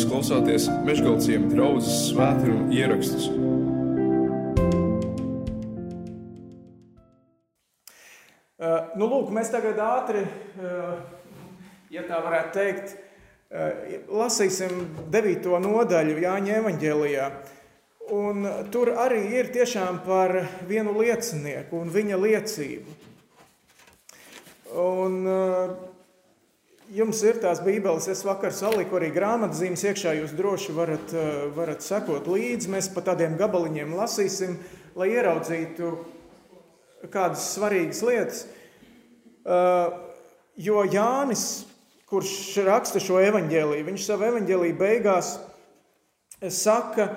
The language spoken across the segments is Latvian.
Jūs klausāties Meškāļu draugas svētkrājuma ierakstus. Uh, nu, lūk, mēs tagad ātri, uh, ja tā varētu teikt, uh, lasīsim 9. nodaļu Jāņa evanģēlijā. Un tur arī ir tiešām par vienu liecinieku un viņa liecību. Un, jums ir tās bībeles, es vakar saliku arī grāmatzīmes iekšā, jūs droši varat, varat sekot līdzi. Mēs pa tādiem gabaliņiem lasīsim, lai ieraudzītu kādas svarīgas lietas. Jo Jānis, kurš raksta šo evaņģēlīju, viņš savā evaņģēlīja beigās saka,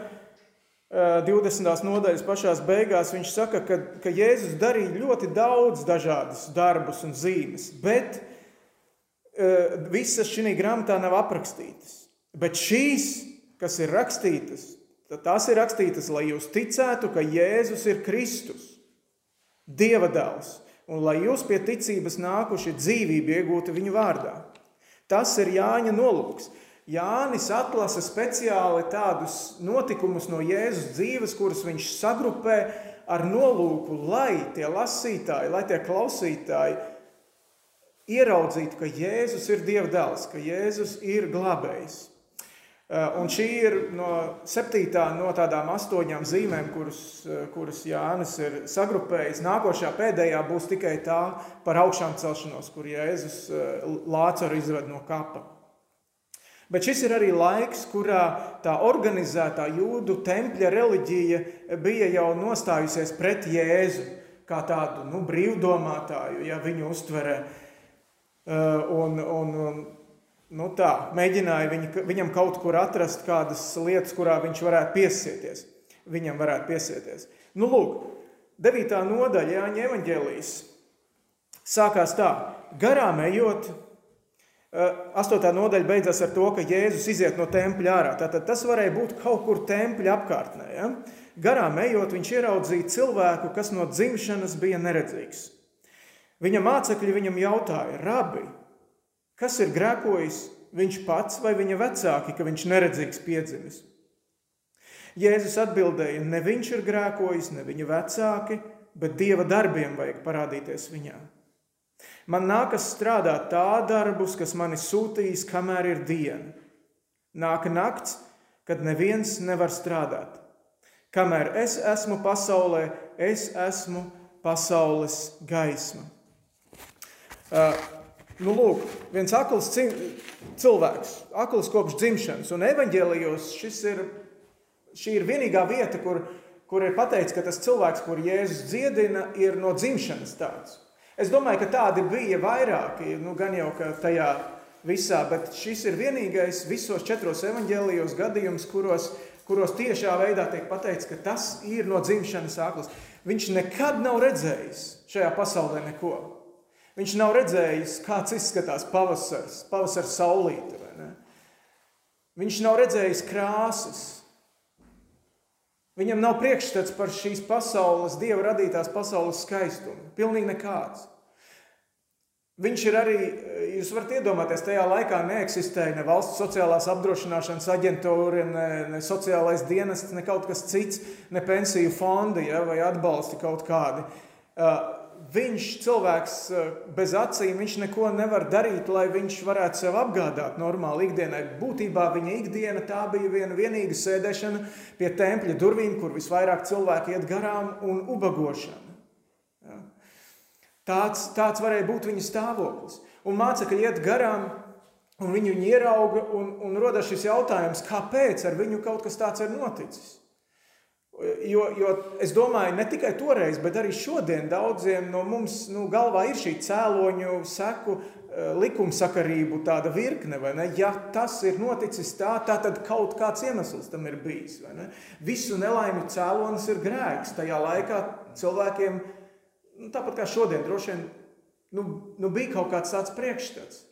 20. nodaļas pašās beigās viņš saka, ka, ka Jēzus darīja ļoti daudz dažādus darbus un zīmes, bet visas šī grāmatā nav aprakstītas. Bet šīs, kas ir rakstītas, tās ir rakstītas, lai jūs ticētu, ka Jēzus ir Kristus, Dieva dēls, un lai jūs pie ticības nākuši dzīvību iegūtu viņu vārdā. Tas ir Jāņa nolūks. Jānis atlasa speciāli tādus notikumus no Jēzus dzīves, kurus viņš sagrupē ar nolūku, lai tie lasītāji, lai tie klausītāji ieraudzītu, ka Jēzus ir Dieva dēls, ka Jēzus ir glābējs. Un šī ir no septītā no tādām astoņām zīmēm, kuras, kuras Jānis ir sagrupējis. Nākošā pēdējā būs tikai tā par augšām celšanos, kur Jēzus Lācaru izved no kapa. Bet šis ir arī laiks, kurā tā organizētā jūdu tempļa reliģija bija jau nostājusies pret Jēzu, kā tādu nu, brīvdomātāju, ja viņu uztverē. Un, un, un, nu tā, mēģināja viņu, viņam kaut kur atrast kādas lietas, kurā viņš varētu piesieties. Viņam varētu piesieties. Nu, lūk, 9. nodaļa Jāņa evaņģēlijas sākās tā, garām ejot, Astotā nodaļa beidzas ar to, ka Jēzus iziet no tempļa ārā. Tātad tas varēja būt kaut kur tempļa apkārtnē. Ja? Garām ejot, viņš ieraudzīja cilvēku, kas no dzimšanas bija neredzīgs. Viņa mācekļi viņam jautāja, Rabi, kas ir grēkojis viņš pats vai viņa vecāki, ka viņš neredzīgs piedzimis? Jēzus atbildēja, ne viņš ir grēkojis, ne viņa vecāki, bet dieva darbiem vajag parādīties viņām. Man nākas strādāt tā darbus, kas mani sūtīs, kamēr ir diena. Nāk nakts, kad neviens nevar strādāt. Kamēr es esmu pasaulē, es esmu pasaules gaisma. Uh, nu, lūk, viens akls cilvēks, akls kopš dzimšanas, un evanģēlijos šis ir, šī ir vienīgā vieta, kur, kur ir pateikts, ka tas cilvēks, kur Jēzus dziedina, ir no dzimšanas tāds. Es domāju, ka tādi bija vairāki, nu, gan jau tajā visā, bet šis ir vienīgais visos četros evaņģēlijos gadījums, kuros, kuros tiešā veidā tiek pateikts, ka tas ir no dzimšanas sāklis. Viņš nekad nav redzējis šajā pasaulē neko. Viņš nav redzējis, kāds izskatās pavasars, pavasars saulīte. Viņš nav redzējis krāsas, Viņam nav priekšstats par šīs pasaules, dieva radītās pasaules skaistumu. Pilnīgi nekāds. Viņš ir arī, jūs varat iedomāties, tajā laikā neeksistēja ne valsts sociālās apdrošināšanas aģentūra, ne, ne sociālais dienests, ne kaut kas cits, ne pensiju fondi ja, vai atbalsti kaut kādi. Uh, viņš, cilvēks eh, bez acīm, viņš neko nevar darīt, lai viņš varētu sev apgādāt normāli ikdienai. Būtībā viņa ikdiena tā bija viena vienīga sēdešana pie tempļa durvīm, kur visvairāk cilvēki iet garām un ubagošana. Ja. Tāds, tāds varēja būt viņa stāvoklis. Un mācekļi iet garām, un viņu ierauga, un, un rodas šis jautājums, kāpēc ar viņu kaut kas tāds ir noticis. Jo, jo es domāju, ne tikai toreiz, bet arī šodien daudziem no mums nu, galvā ir šī cēloņu seku eh, likumsakarību tāda virkne. Ja tas ir noticis tā, tā tad kaut kāds iemesls tam ir bijis. Visu nelaimi cēlonis ir grēks. Tajā laikā cilvēkiem, nu, tāpat kā šodien, droši vien nu, nu, bija kaut kāds tāds priekšstats.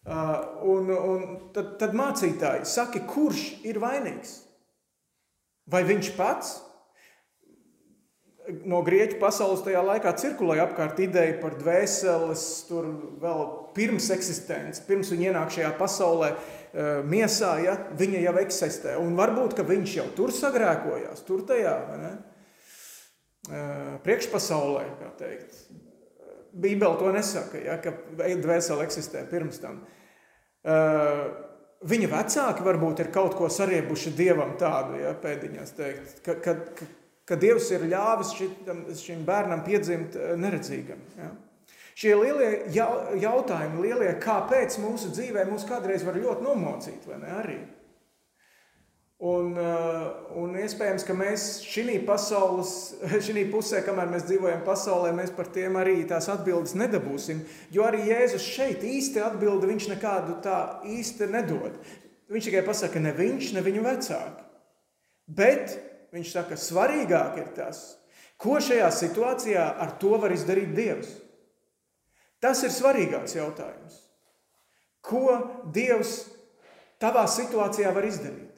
Uh, un, un tad, tad mācītāji saka, kurš ir vainīgs? Vai viņš pats? no grieķu pasaules tajā laikā cirkulēja apkārt ideja par dvēseles, tur vēl pirms eksistences, pirms viņa ienāk šajā pasaulē, eh, miesā, ja, viņa jau eksistē. Un varbūt, ka viņš jau tur sagrēkojās, tur tajā? Eh, priekšpasaulē, kā teikt. Bībele to nesaka, ja, ka dvēsele eksistē pirms tam. Eh, viņa vecāki varbūt ir kaut ko sariebuši dievam tādu, ja, pēdiņās teikt, ka, ka, ka ka Dievs ir ļāvis šitam, šim bērnam piedzimt eh, neredzīgam. Ja? Šie lielie jautājumi, lielie, kāpēc mūsu dzīvē mūs kādreiz var ļoti nomocīt, vai ne arī? Un, eh, un iespējams, ka mēs šī pasaules, šī pusē, kamēr mēs dzīvojam pasaulē, mēs par tiem arī tās atbildes nedabūsim. Jo arī Jēzus šeit īsti atbildi viņš nekādu tā īsti nedod. Viņš tikai pasaka, ne viņš, ne viņu vecāki. Bet viņš saka, svarīgāk ir tas, ko šajā situācijā ar to var izdarīt Dievs. Tas ir svarīgāks jautājums. Ko Dievs tavā situācijā var izdarīt?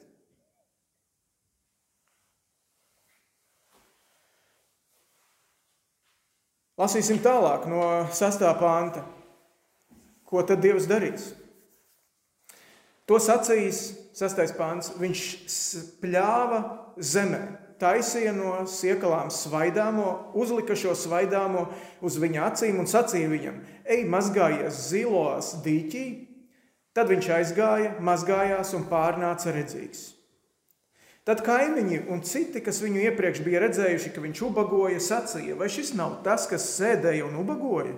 Lasīsim tālāk no 6. panta. Ko tad Dievs darīs? To sacīs 6. pāns. Viņš spļāva zemē, taisīja no siekalām svaidāmo, uzlika šo svaidāmo uz viņa acīm un sacīja viņam: Ej, mazgājies zilās dīķī! Tad viņš aizgāja, mazgājās un pārnāca redzīgs. Tad kaimiņi un citi, kas viņu iepriekš bija redzējuši, ka viņš ubagoja, sacīja, vai šis nav tas, kas sēdēja un ubagoja?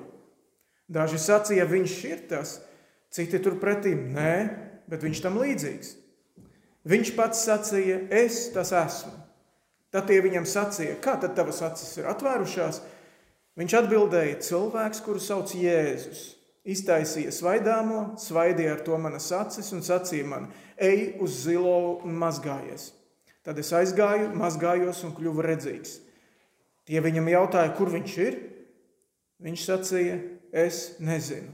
Daži sacīja, viņš ir tas, citi turpretī, nē, bet viņš tam līdzīgs. Viņš pats sacīja, es tas esmu. Tad tie viņam sacīja, kā tad tavas acis ir atvērušās? Viņš atbildēja, cilvēks, kuru sauc Jēzus. Iztaisīja svaidāmo, svaidīja ar to manas acis un sacīja man, ej uz zilo un mazgājies. Tad es aizgāju, mazgājos un kļuvu redzīgs. Tie viņam jautāja, kur viņš ir? Viņš sacīja, es nezinu.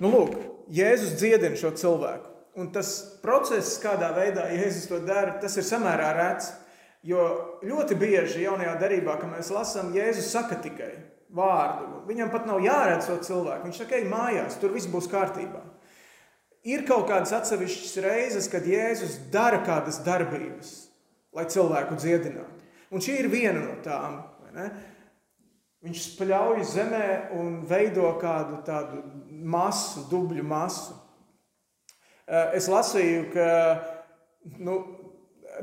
Nu, lūk, Jēzus dziedina šo cilvēku. Un tas process, kādā veidā Jēzus to dara, tas ir samērā rēts. Jo ļoti bieži jaunajā darbā, kad mēs lasām, Jēzus saka tikai vārdu. Viņam pat nav jāredz to cilvēku. Viņš saka, ej mājās, tur viss būs kārtībā. Ir kaut kādas atsevišķas reizes, kad Jēzus dara kādas darbības, lai cilvēku dziedinātu. Un šī ir viena no tām. Viņš spļauj zemē un veido kādu tādu masu, dubļu masu. Eh, es lasīju, ka nu,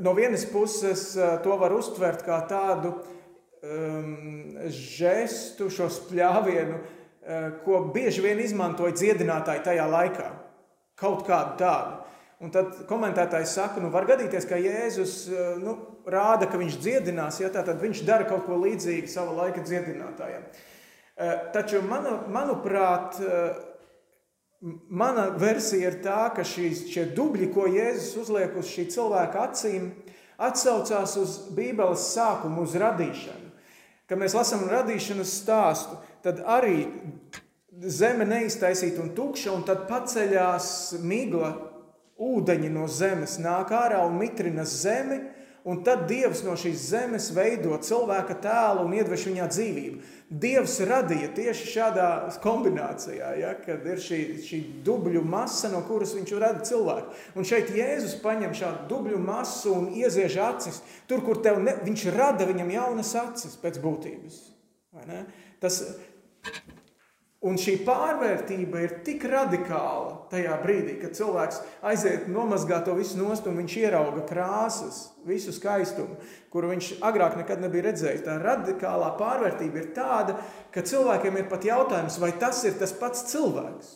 no vienas puses eh, to var uztvert kā tādu um, žestu, šo spļāvienu, uh, ko bieži vien izmantoja dziedinātāji tajā laikā. Kaut kādu tādu. Un tad komentētājs saka, nu var gadīties, ka Jēzus nu, rāda, ka viņš dziedinās, ja tā tad viņš dara kaut ko līdzīgu sava laika dziedinātājiem. Taču, manu, manuprāt, Mana versija ir tā, ka šīs, šie dubļi, ko Jēzus uzliek uz šī cilvēka acīm, atsaucās uz Bībeles sākumu, uz radīšanu. Kad mēs lasām radīšanas stāstu, tad arī zeme neiztaisīta un tukša, un tad paceļās migla, ūdeņi no zemes nāk ārā un mitrina zemi, un tad Dievs no šīs zemes veido cilvēka tēlu un iedvež viņā dzīvību. Dievs radīja tieši šādā kombinācijā, ja, kad ir šī, šī dubļu masa, no kuras viņš rada cilvēku. Un šeit Jēzus paņem šādu dubļu masu un ieziež acis tur, kur ne, viņš rada viņam jaunas acis pēc būtības. Tas, Un šī pārvērtība ir tik radikāla tajā brīdī, kad cilvēks aiziet nomazgāt to visu nost un viņš ierauga krāsas, visu skaistumu, kuru viņš agrāk nekad nebija redzējis. Tā radikālā pārvērtība ir tāda, ka cilvēkiem ir pat jautājums, vai tas ir tas pats cilvēks.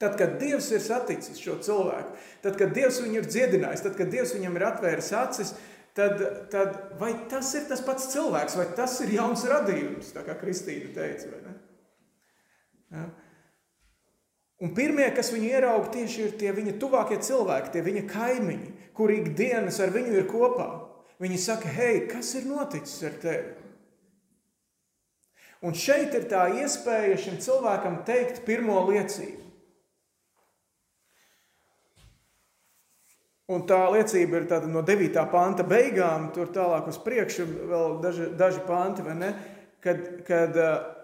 Tad, kad Dievs ir saticis šo cilvēku, tad, kad Dievs viņu ir dziedinājis, tad, kad Dievs viņam ir atvēris acis, tad, tad vai tas ir tas pats cilvēks, vai tas ir jauns radījums, kā Kristīna teica? Ja? Un pirmie, kas viņu ieraudzīja, tieši ir tie viņa tuvākie cilvēki, tie viņa kaimiņi, kuri ikdienas ar viņu ir kopā. Viņi saka, hei, kas ir noticis ar tevi? Un šeit ir tā iespēja šim cilvēkam teikt pirmo liecību. Un tā liecība ir no 9. panta beigām, tur tālāk uz priekšu, vēl daži, daži panti? Kad, kad,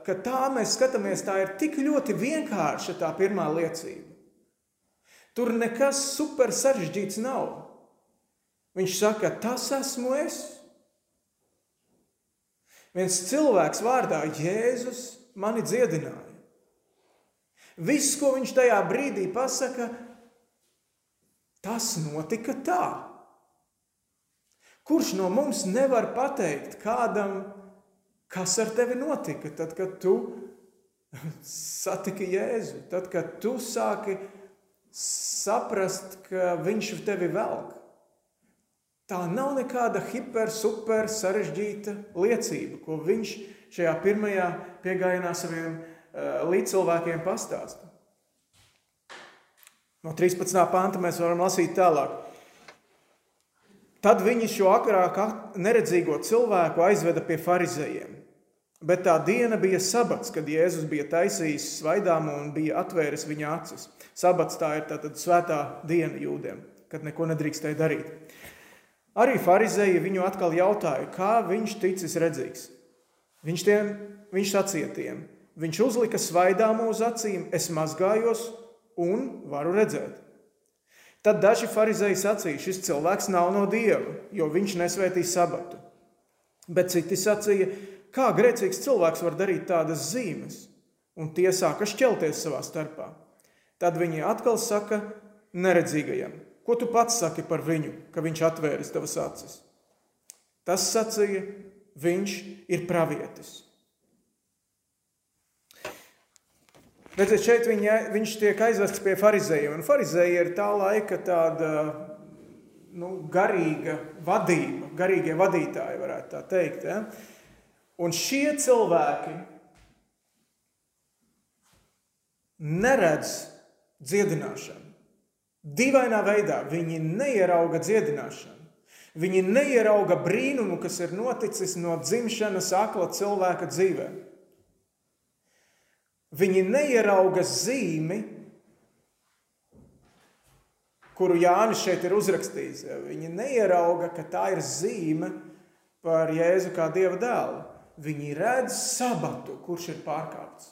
kad tā mēs skatāmies, tā ir tik ļoti vienkārša tā pirmā liecība. Tur nekas super sarežģīts nav. Viņš saka, tas esmu es. Viens cilvēks vārdā Jēzus mani dziedināja. Viss, ko viņš tajā brīdī pasaka, tas notika tā. Kurš no mums nevar pateikt kādam, kas ar tevi notika, tad, kad tu satiki Jēzu, tad, kad tu sāki saprast, ka viņš tevi velk? Tā nav nekāda hiper, super sarežģīta liecība, ko viņš šajā pirmajā piegājienā saviem uh, līdzcilvēkiem pastāsta. No 13. panta mēs varam lasīt tālāk. Tad viņi šo agrāk neredzīgo cilvēku aizveda pie farizējiem. Bet tā diena bija sabats, kad Jēzus bija taisījis svaidāmu un bija atvēris viņa acis. Sabats tā ir tātad svētā diena jūdiem, kad neko nedrīkstēja darīt. Arī farizēji viņu atkal jautāja, kā viņš ticis redzīgs. Viņš, tiem, viņš sacīja tiem, viņš uzlika svaidāmu uz acīm, es mazgājos un varu redzēt. Tad daži farizēji sacīja, šis cilvēks nav no dieva, jo viņš nesvētī sabatu. Bet citi sacīja, kā grēcīgs cilvēks var darīt tādas zīmes, un tie sāka šķelties savā starpā. Tad viņi atkal saka neredzīgajam, Ko tu pats saki par viņu, ka viņš atvēris tavas acis? Tas sacīja, viņš ir pravietis. Redziet, šeit viņa, viņš tiek aizvests pie farizējiem. Un farizēja ir tā laika tāda nu, garīga vadība, garīgie vadītāji, varētu tā teikt. Ja? Un šie cilvēki neredz dziedināšanu. Dīvainā veidā viņi neierauga dziedināšanu. Viņi neierauga brīnumu, kas ir noticis no dzimšanas akla cilvēka dzīvē. Viņi neierauga zīmi, kuru Jānis šeit ir uzrakstījis. Viņi neierauga, ka tā ir zīme par Jēzu kā Dieva dēlu. Viņi redz sabatu, kurš ir pārkāpts.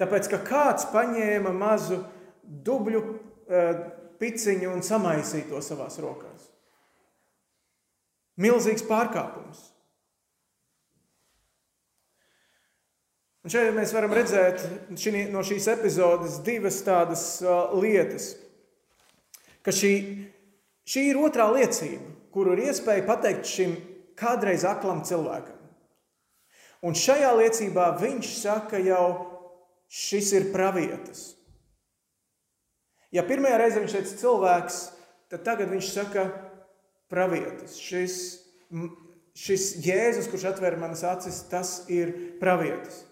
Tāpēc, ka kāds paņēma mazu dubļu eh, piciņu un samaisīja to savās rokās. Milzīgs pārkāpums. Un šeit mēs varam redzēt šī, no šīs epizodes divas tādas uh, lietas. Ka šī, šī ir otrā liecība, kuru ir iespēja pateikt šim kādreiz aklam cilvēkam. Un šajā liecībā viņš saka jau, šis ir pravietis. Ja pirmajā reizē viņš teica cilvēks, tad tagad viņš saka pravietis. Šis, šis Jēzus, kurš atver manas acis, tas ir pravietis.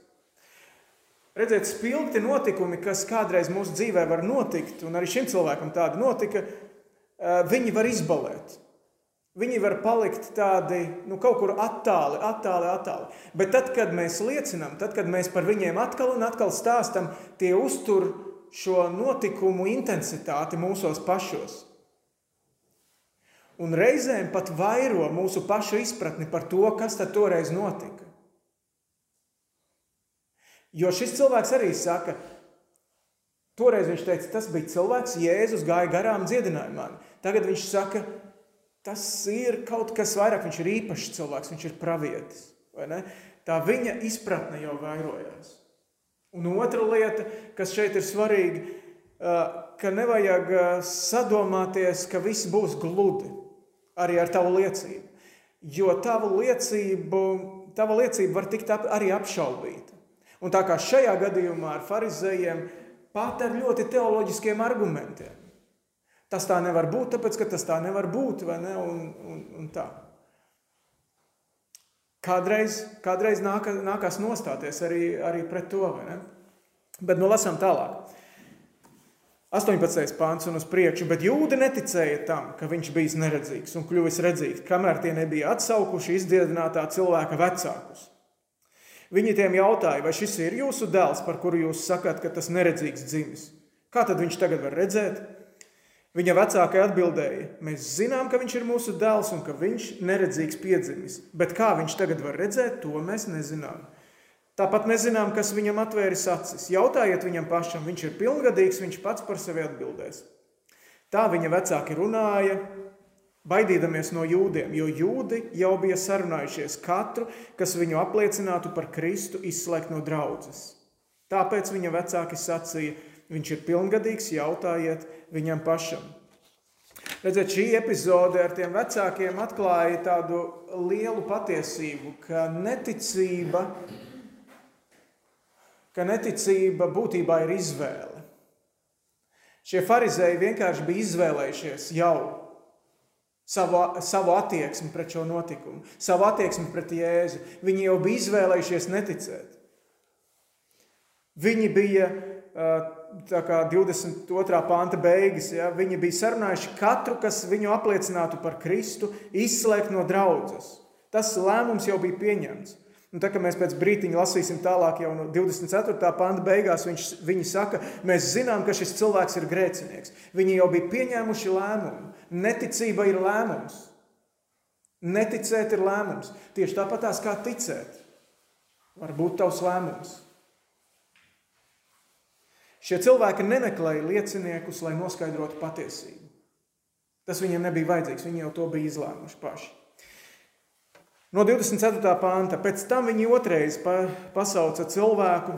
Redziet, spilgti notikumi, kas kādreiz mūsu dzīvē var notikt, un arī šim cilvēkam tādi notika, viņi var izbalēt. Viņi var palikt tādi nu, kaut kur attāli, attāli, attāli. Bet tad, kad mēs liecinām, tad, kad mēs par viņiem atkal un atkal stāstam, tie uztur šo notikumu intensitāti mūsos pašos. Un reizēm pat vairo mūsu pašu izpratni par to, kas tad toreiz notika. Jo šis cilvēks arī saka, toreiz viņš teica, tas bija cilvēks, Jēzus gāja garām, dziedināja mani. Tagad viņš saka, tas ir kaut kas vairāk, viņš ir īpašs cilvēks, viņš ir pravietis. Tā viņa izpratne jau vairojās. Un otra lieta, kas šeit ir svarīga, ka nevajag sadomāties, ka viss būs gludi arī ar tavu liecību. Jo tava liecība, tava liecība var tikt arī apšaubīta. Un tā kā šajā gadījumā ar farizējiem pat ar ļoti teoloģiskiem argumentiem. Tas tā nevar būt, tāpēc ka tas tā nevar būt, ne? Un, un, un tā. Kādreiz, kādreiz nāk, nākās nostāties arī, arī pret to. Bet nu lasām tālāk. 18. pāns un uz priekšu, bet jūdi neticēja tam, ka viņš bija neredzīgs un kļuvis redzīgs, kamēr tie nebija atsaukuši izdziedinātā cilvēka vecākus. Viņi tiem jautāja, vai šis ir jūsu dēls, par kuru jūs sakāt, ka tas neredzīgs dzimis. Kā tad viņš tagad var redzēt? Viņa vecākai atbildēja: Mēs zinām, ka viņš ir mūsu dēls un ka viņš neredzīgs piedzimis, bet kā viņš tagad var redzēt, to mēs nezinām. Tāpat nezinām, kas viņam atvēris acis. Jautājiet viņam pašam, viņš ir pilngadīgs, viņš pats par sevi atbildēs. Tā viņa vecāki runāja, baidīdamies no jūdiem, jo jūdi jau bija sarunājušies katru, kas viņu apliecinātu par Kristu, izslēgt no draudzes. Tāpēc viņa vecāki sacīja, viņš ir pilngadīgs, jautājiet viņam pašam. Redziet, šī epizode ar tiem vecākiem atklāja tādu lielu patiesību, ka neticība, ka neticība būtībā ir izvēle. Šie farizēji vienkārši bija izvēlējušies jau savu, savu attieksmi pret šo notikumu, savu attieksmi pret Jēzu. Viņi jau bija izvēlējušies neticēt. Viņi bija kā 22. panta beigas. Ja, viņi bija sarunājuši katru, kas viņu apliecinātu par Kristu, izslēgt no draudzes. Tas lēmums jau bija pieņemts. Un tā kā mēs pēc brīdiņa lasīsim tālāk, jau no 24. panta beigās, viņš, viņi saka, mēs zinām, ka šis cilvēks ir grēcinieks. Viņi jau bija pieņēmuši lēmumu. Neticība ir lēmums. Neticēt ir lēmums. Tieši tāpatās kā ticēt, var būt tavs lēmums. Šie cilvēki nemeklēja lieciniekus, lai noskaidrotu patiesību. Tas viņiem nebija vajadzīgs, viņi jau to bija izlēmuši paši. No 24. pānta. Pēc tam viņi otrreiz pasauca cilvēku,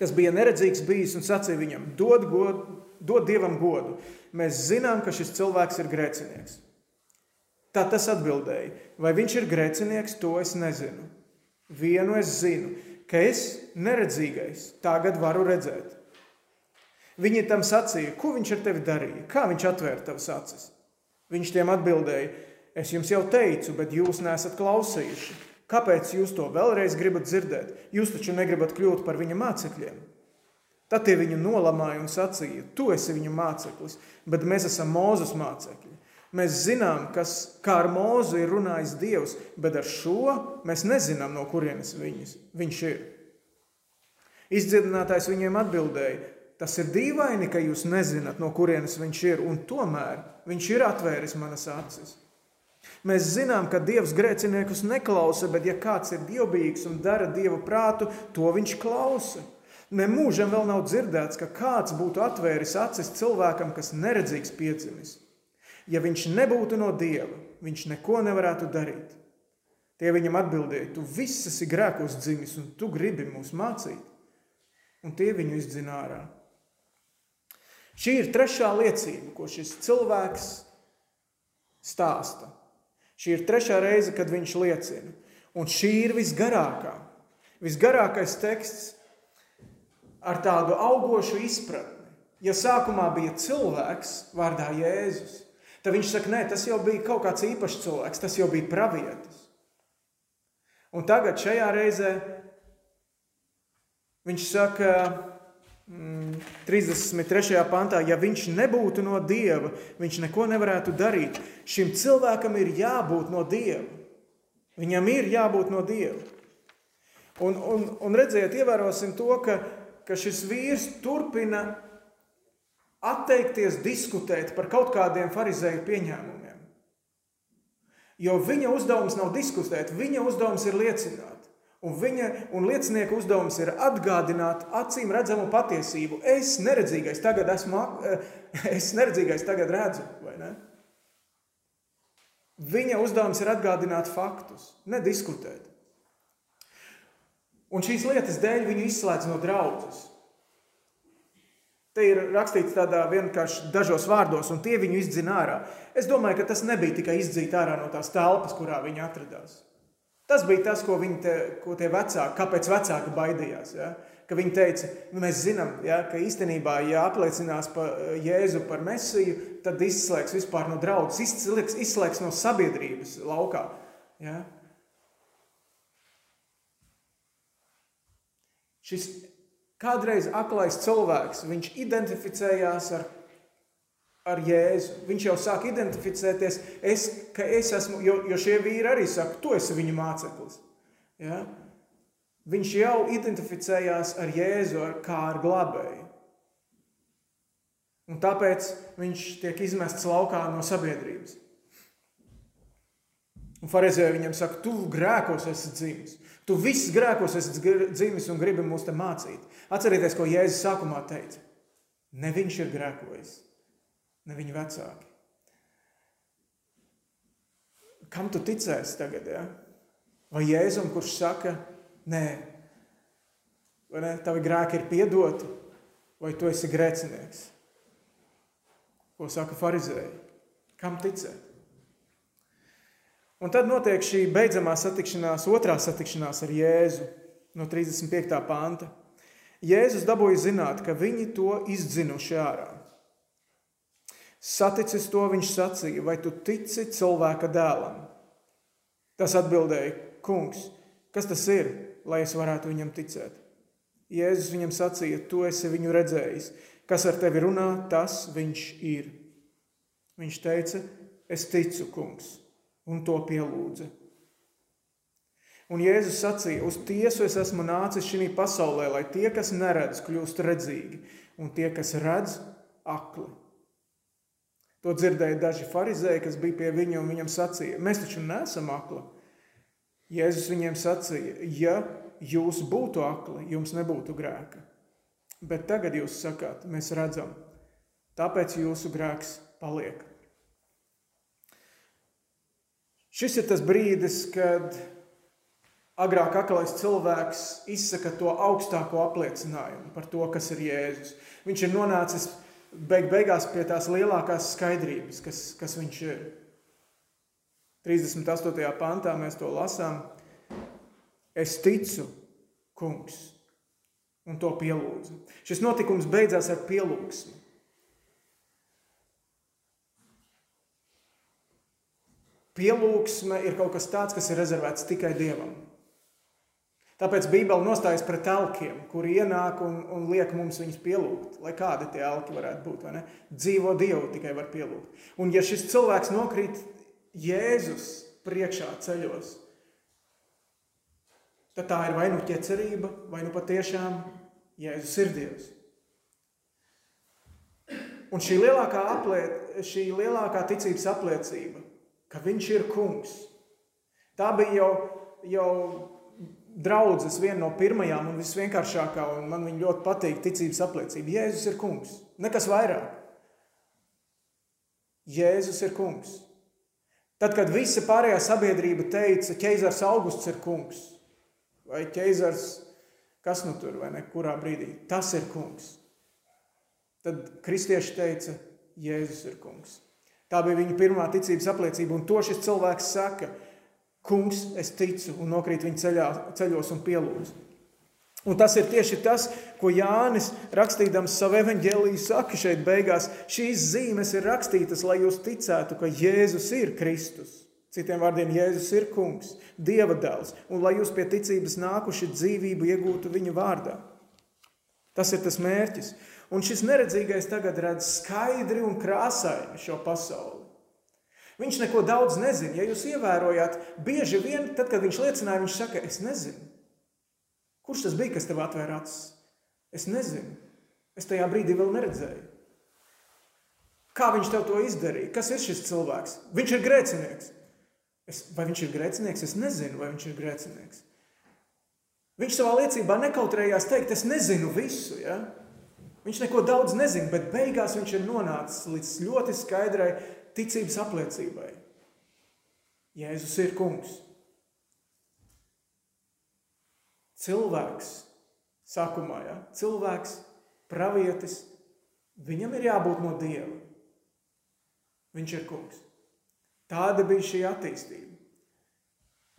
kas bija neredzīgs bijis, un sacīja viņam: dod, god, dod dievam godu. Mēs zinām, ka šis cilvēks ir grēcinieks. Tā tas atbildēja: Vai viņš ir grēcinieks, to es nezinu. Vienu es zinu, ka es neredzīgais tagad varu redzēt. Viņi tam sacīja, ko viņš ar tevi darīja, kā viņš atvēra tavas acis. Viņš tiem atbildēja: Es jums jau teicu, bet jūs nesat klausījuši. Kāpēc jūs to vēlreiz gribat dzirdēt? Jūs taču negribat kļūt par viņa mācekļiem. Tad tie viņu nolamāja un sacīja: Tu esi viņa māceklis, bet mēs esam Mūzes mācekļi. Mēs zinām, kas, kā ar mūzu ir runājis Dievs, bet ar šo mēs nezinām, no kurienes viņas, viņš ir. Izdzirdinātājs viņiem atbildēja: Tas ir dīvaini, ka jūs nezināt, no kurienes viņš ir, un tomēr viņš ir atvēris manas acis. Mēs zinām, ka Dievs grēciniekus neklausa, bet ja kāds ir dievbijīgs un dara Dieva prātu, to viņš klausa. Nemūžam vēl nav dzirdēts, ka kāds būtu atvēris acis cilvēkam, kas neredzīgs piedzimis. Ja viņš nebūtu no Dieva, viņš neko nevarētu darīt. Tie viņam atbildēja, tu viss esi grēkos dzimis un tu gribi mūs mācīt. Un tie viņu izdzina ārā. Šī ir trešā liecība, ko šis cilvēks stāsta. Šī ir trešā reize, kad viņš liecina. Un šī ir visgarākā. Visgarākais teksts ar tādu augošu izpratni. Ja sākumā bija cilvēks vārdā Jēzus, tad viņš saka, nē, tas jau bija kaut kāds īpašs cilvēks, tas jau bija pravietis. Un tagad šajā reizē viņš saka, 33. Mm, pantā, ja viņš nebūtu no dieva, viņš neko nevarētu darīt. Šim cilvēkam ir jābūt no dieva. Viņam ir jābūt no dieva. Un, un, un redziet, ievērosim to, ka, ka šis vīrs turpina atteikties diskutēt par kaut kādiem farizēju pieņēmumiem. Jo viņa uzdevums nav diskutēt, viņa uzdevums ir liecināt. Un viņa un liecinieka uzdevums ir atgādināt acīm redzamu patiesību. Es neredzīgais tagad esmu, es neredzīgais tagad redzu, vai ne? Viņa uzdevums ir atgādināt faktus, nediskutēt. Un šīs lietas dēļ viņu izslēdz no draudzes. Te ir rakstīts tādā vienkārši dažos vārdos, un tie viņu izdzina ārā. Es domāju, ka tas nebija tikai izdzīt ārā no tās telpas, kurā viņi atradās. Tas bija tas, ko, te, ko tie vecāki, kāpēc vecāki baidījās. Ja? Ka viņi teica, nu, mēs zinām, ja, ka īstenībā, ja apliecinās pa Jēzu par mesiju, tad izslēgs vispār no draudzes, izslēgs, izslēgs no sabiedrības laukā. Ja? Šis kādreiz aklais cilvēks, viņš identificējās ar ar Jēzu. Viņš jau sāk identificēties, es, ka es esmu, jo, jo šie vīri arī saka, tu esi viņa māceklis. Ja? Viņš jau identificējās ar Jēzu ar, kā ar glabēju. Un tāpēc viņš tiek izmests laukā no sabiedrības. Un Pharizēji viņam saka, tu grēkos esi dzimis. Tu viss grēkos esi dzimis un gribi mūs te mācīt. Atcerieties, ko Jēzus sākumā teica. Ne viņš ir grēkojis, ne viņa vecāki. Kam tu ticēsi tagad? Ja? Vai Jēzum, kurš saka, nē, vai ne, tavi grēki ir piedoti, vai tu esi grēcinieks? Ko saka farizēji? Kam ticēt? Un tad notiek šī beidzamā satikšanās, otrā satikšanās ar Jēzu no 35. panta. Jēzus dabūja zināt, ka viņi to izdzinuši ārā. Saticis to viņš sacīja, vai tu tici cilvēka dēlam? Tas atbildēja, kungs, kas tas ir, lai es varētu viņam ticēt? Jēzus viņam sacīja, tu esi viņu redzējis, Kas ar tevi runā, tas viņš ir. Viņš teica, es ticu, kungs, un to pielūdza. Un Jēzus sacīja, uz tiesu es esmu nācis šī pasaulē, lai tie, kas neredz, kļūst redzīgi, un tie, kas redz, akli. To dzirdēja daži farizēji, kas bija pie viņa, un viņam sacīja, mēs taču neesam akli. Jēzus viņiem sacīja, ja jūs būtu akli, jums nebūtu grēka. Bet tagad jūs sakāt, mēs redzam, tāpēc jūsu grēks paliek. Šis ir tas brīdis, kad agrāk aklais cilvēks izsaka to augstāko apliecinājumu par to, kas ir Jēzus. Viņš ir nonācis beig beigās pie tās lielākās skaidrības, kas, kas viņš ir. 38. pantā mēs to lasām. Es ticu, kungs, un to pielūdzu. Šis notikums beidzās ar pielūgsmu. Pielūgsme ir kaut kas tāds, kas ir rezervēts tikai Dievam. Tāpēc Bībele nostājas pret elkiem, kuri ienāk un, un liek mums viņus pielūgt. Lai kādi tie elki varētu būt? Dzīvo Dievu tikai var pielūgt. Un ja šis cilvēks nokrīt Jēzus priekšā ceļos, tad tā ir vai nu ķecerība, vai nu patiešām Jēzus ir Dievs. Un šī lielākā, apliet, šī lielākā ticības apliecība, ka viņš ir kungs, tā bija jau, jau draudzes viena no pirmajām un visvienkāršākā, un man viņa ļoti patīk ticības apliecība. Jēzus ir kungs, nekas vairāk. Jēzus ir kungs. Tad, kad visa pārējā sabiedrība teica, ķeizars Augusts ir kungs, vai ķeizars, kas nu tur vai ne, kurā brīdī, tas ir kungs. Tad kristieši teica, Jēzus ir kungs. Tā bija viņa pirmā ticības apliecība, un to šis cilvēks saka, kungs, es ticu, un nokrīt viņa ceļā, ceļos un pielūdz. Un tas ir tieši tas, ko Jānis rakstījams savu evaņģēlīju saka šeit beigās. Šīs zīmes ir rakstītas, lai jūs ticētu, ka Jēzus ir Kristus. Citiem vārdiem, Jēzus ir kungs, Dieva dēls, un lai jūs pie ticības nākuši dzīvību iegūtu viņa vārdā. Tas ir tas mērķis. Un šis neredzīgais tagad redz skaidri un krāsaini šo pasauli. Viņš neko daudz nezina. Ja jūs ievērojāt, bieži vien, tad, kad viņš liecināja, viņš saka, es nezinu. Kurš tas bija, kas tev atvēra acis? Es nezinu. Es tajā brīdī vēl neredzēju. Kā viņš tev to izdarīja? Kas ir šis cilvēks? Viņš ir grēcinieks. Es, vai viņš ir grēcinieks? Es nezinu, vai viņš ir grēcinieks. Viņš savā liecībā nekautrējās teikt, es nezinu visu. Ja? Viņš neko daudz nezina, bet beigās viņš ir nonācis līdz ļoti skaidrai ticības apliecībai. Jēzus ir kungs. Cilvēks, sākumā, ja? cilvēks, pravietis, viņam ir jābūt no Dieva. Viņš ir kungs. Tāda bija šī attīstība.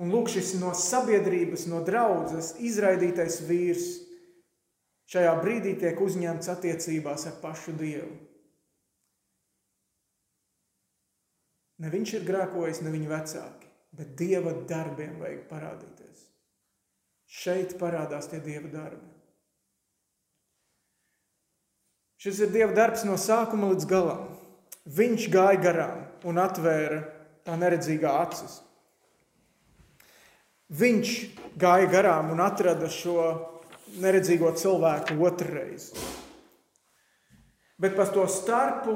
Un lūk, šis no sabiedrības, no draudzes izraidītais vīrs šajā brīdī tiek uzņemts attiecībās ar pašu Dievu. Ne viņš ir grēkojis, ne viņa vecāki, bet Dieva darbiem vajag parādīties. Šeit parādās tie Dieva darbi. Šis ir Dieva darbs no sākuma līdz galam. Viņš gāja garām un atvēra tā neredzīgā acis. Viņš gāja garām un atrada šo neredzīgo cilvēku otrreiz. Bet pa to starpu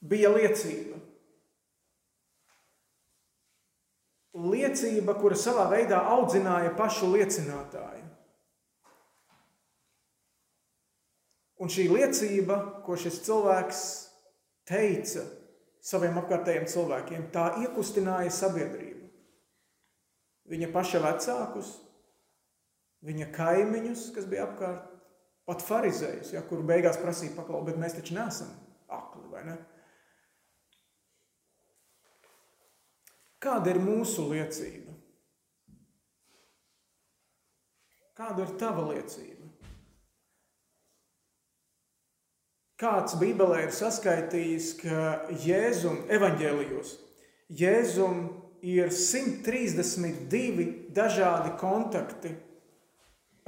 bija liecība. Liecība, kura savā veidā audzināja pašu liecinātāju. Un šī liecība, ko šis cilvēks teica saviem apkārtējiem cilvēkiem, tā iekustināja sabiedrību. Viņa paša vecākus, viņa kaimiņus, kas bija apkārt, pat farizējus, ja, kuru beigās prasīja paklaut, bet mēs taču neesam akli, vai ne? Kāda ir mūsu liecība? Kāda ir tava liecība? Kāds Bībelē ir saskaitījis, ka Jēzum evaņģēlijos Jēzum ir 132 dažādi kontakti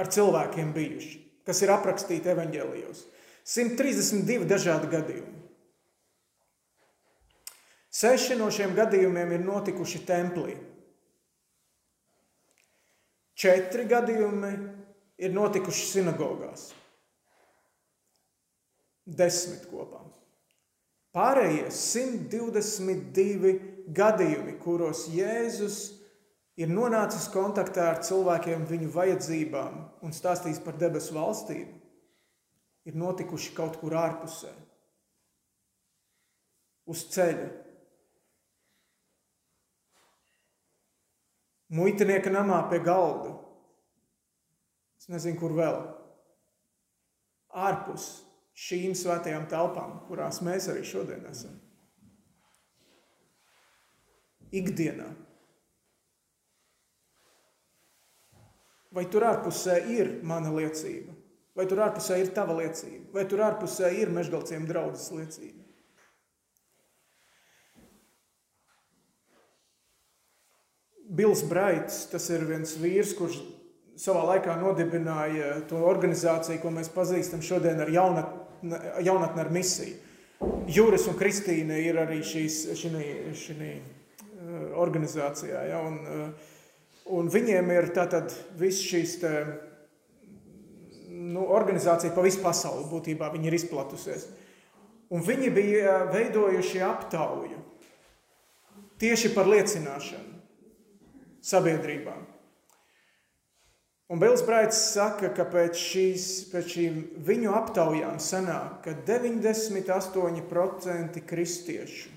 ar cilvēkiem bijuši, kas ir aprakstīti evaņģēlijos. 132 dažādi gadījumi. Seši no šiem gadījumiem ir notikuši templī. Četri gadījumi ir notikuši sinagogās. Desmit kopā. Pārējie 122 gadījumi, kuros Jēzus ir nonācis kontaktā ar cilvēkiem, viņu vajadzībām un stāstījis par debesu valstību, ir notikuši kaut kur ārpusē, uz ceļa, muitinieka namā pie galda. Es nezinu, kur vēl. Ārpus šīm svētajām telpām, kurās mēs arī šodien esam. Ikdienā. Vai tur ārpusē ir mana liecība? Vai tur ārpusē ir tava liecība? Vai tur ārpusē ir mežgalciem draudzes liecība? Bils Braits, tas ir viens vīrs, kurš savā laikā nodibināja to organizāciju, ko mēs pazīstam šodien ar jaunatni, jaunatni ar misiju. Jūras un Kristīna ir arī šīs, šinī, šinī organizācijā. Ja, un, un viņiem ir tātad viss šīs te, nu, organizācija pa visu pasauli būtībā viņi ir izplatusies. Un viņi bija veidojuši aptauju tieši par liecināšanu sabiedrībā. Un Bils Braits saka, ka pēc, šīs, pēc šīm viņu aptaujām sanāk, ka 98% kristiešu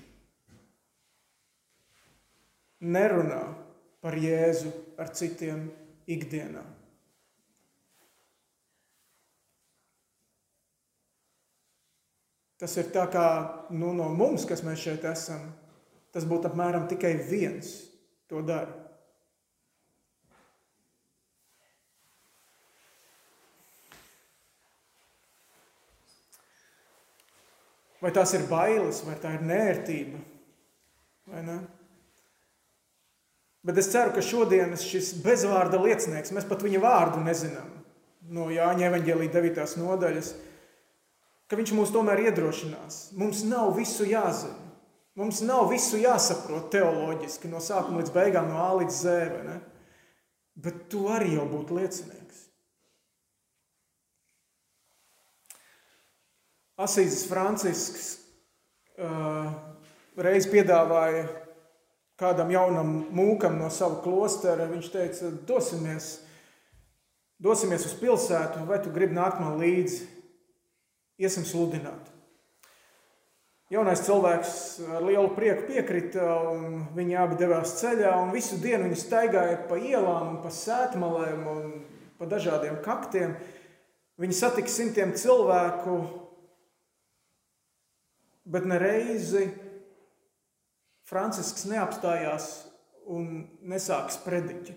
nerunā par Jēzu ar citiem ikdienā. Tas ir tā kā nu, no mums, kas mēs šeit esam, tas būtu apmēram tikai viens to dara. Vai tās ir bailes, vai tā ir nērtība? Vai ne? Bet es ceru, ka šodienas šis bezvārda liecinieks, mēs pat viņa vārdu nezinām no Jāņa evaņģēlī 9. nodaļas, ka viņš mūs tomēr iedrošinās. Mums nav visu jāzina. Mums nav visu jāsaprot teoloģiski no sākuma līdz beigām, no A līdz Z. Bet tu arī jau būtu liecinieks. Asīzes Francisks uh, reiz piedāvāja kādam jaunam mūkam no sava klostera. Viņš teica, dosimies, dosimies uz pilsētu, vai tu gribi nākt man līdzi, iesim sludināt. Jaunais cilvēks ar lielu prieku piekrita, un viņi abi devās ceļā. Visu dienu viņi staigāja pa ielām, pa sētmalēm un pa dažādiem kaktiem. Viņi satika simtiem cilvēku, bet nereizi Francisks neapstājās un nesāks prediķi.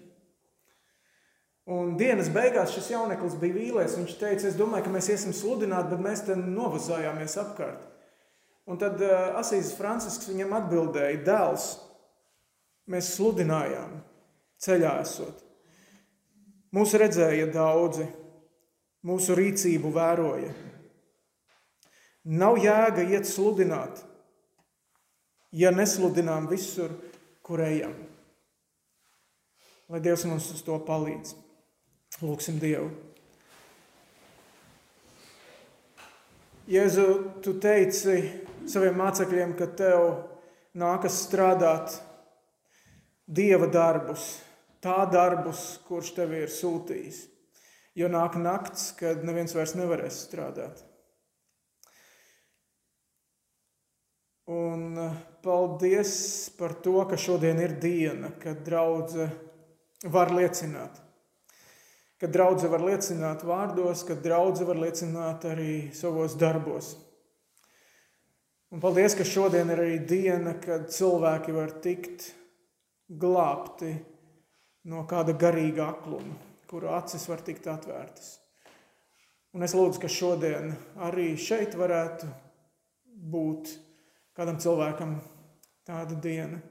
Un dienas beigās šis jauneklis bija vīlies. Viņš teica, es domāju, ka mēs iesim sludināt, bet mēs te novazājāmies apkārt. Un tad uh, Asīzes Francisks viņam atbildēja, dēls, mēs sludinājām ceļā esot. Mūsu redzēja daudzi, mūsu rīcību vēroja. Nav jēga iet sludināt, ja nesludinām visur, kur ejam. Lai Dievs mums uz to palīdz. Lūksim Dievu. Jēzu, tu teici saviem mācekļiem, ka tev nākas strādāt dieva darbus, tā darbus, kurš tev ir sūtījis. Jo nāk nakts, kad neviens vairs nevarēs strādāt. Un eh, paldies par to, ka šodien ir diena, kad draudzene var liecināt kad draudzene var liecināt vārdos, kad draudzene var liecināt arī savos darbos. Un paldies, ka šodien ir arī diena, kad cilvēki var tikt glābti no kāda garīga akluma, kuru acis var tikt atvērtas. Un es lūdzu, ka šodien arī šeit varētu būt kādam cilvēkam tāda diena.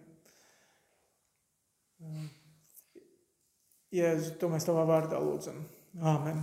Jēzu, to mēs tavā vārdā lūdzam. Āmen!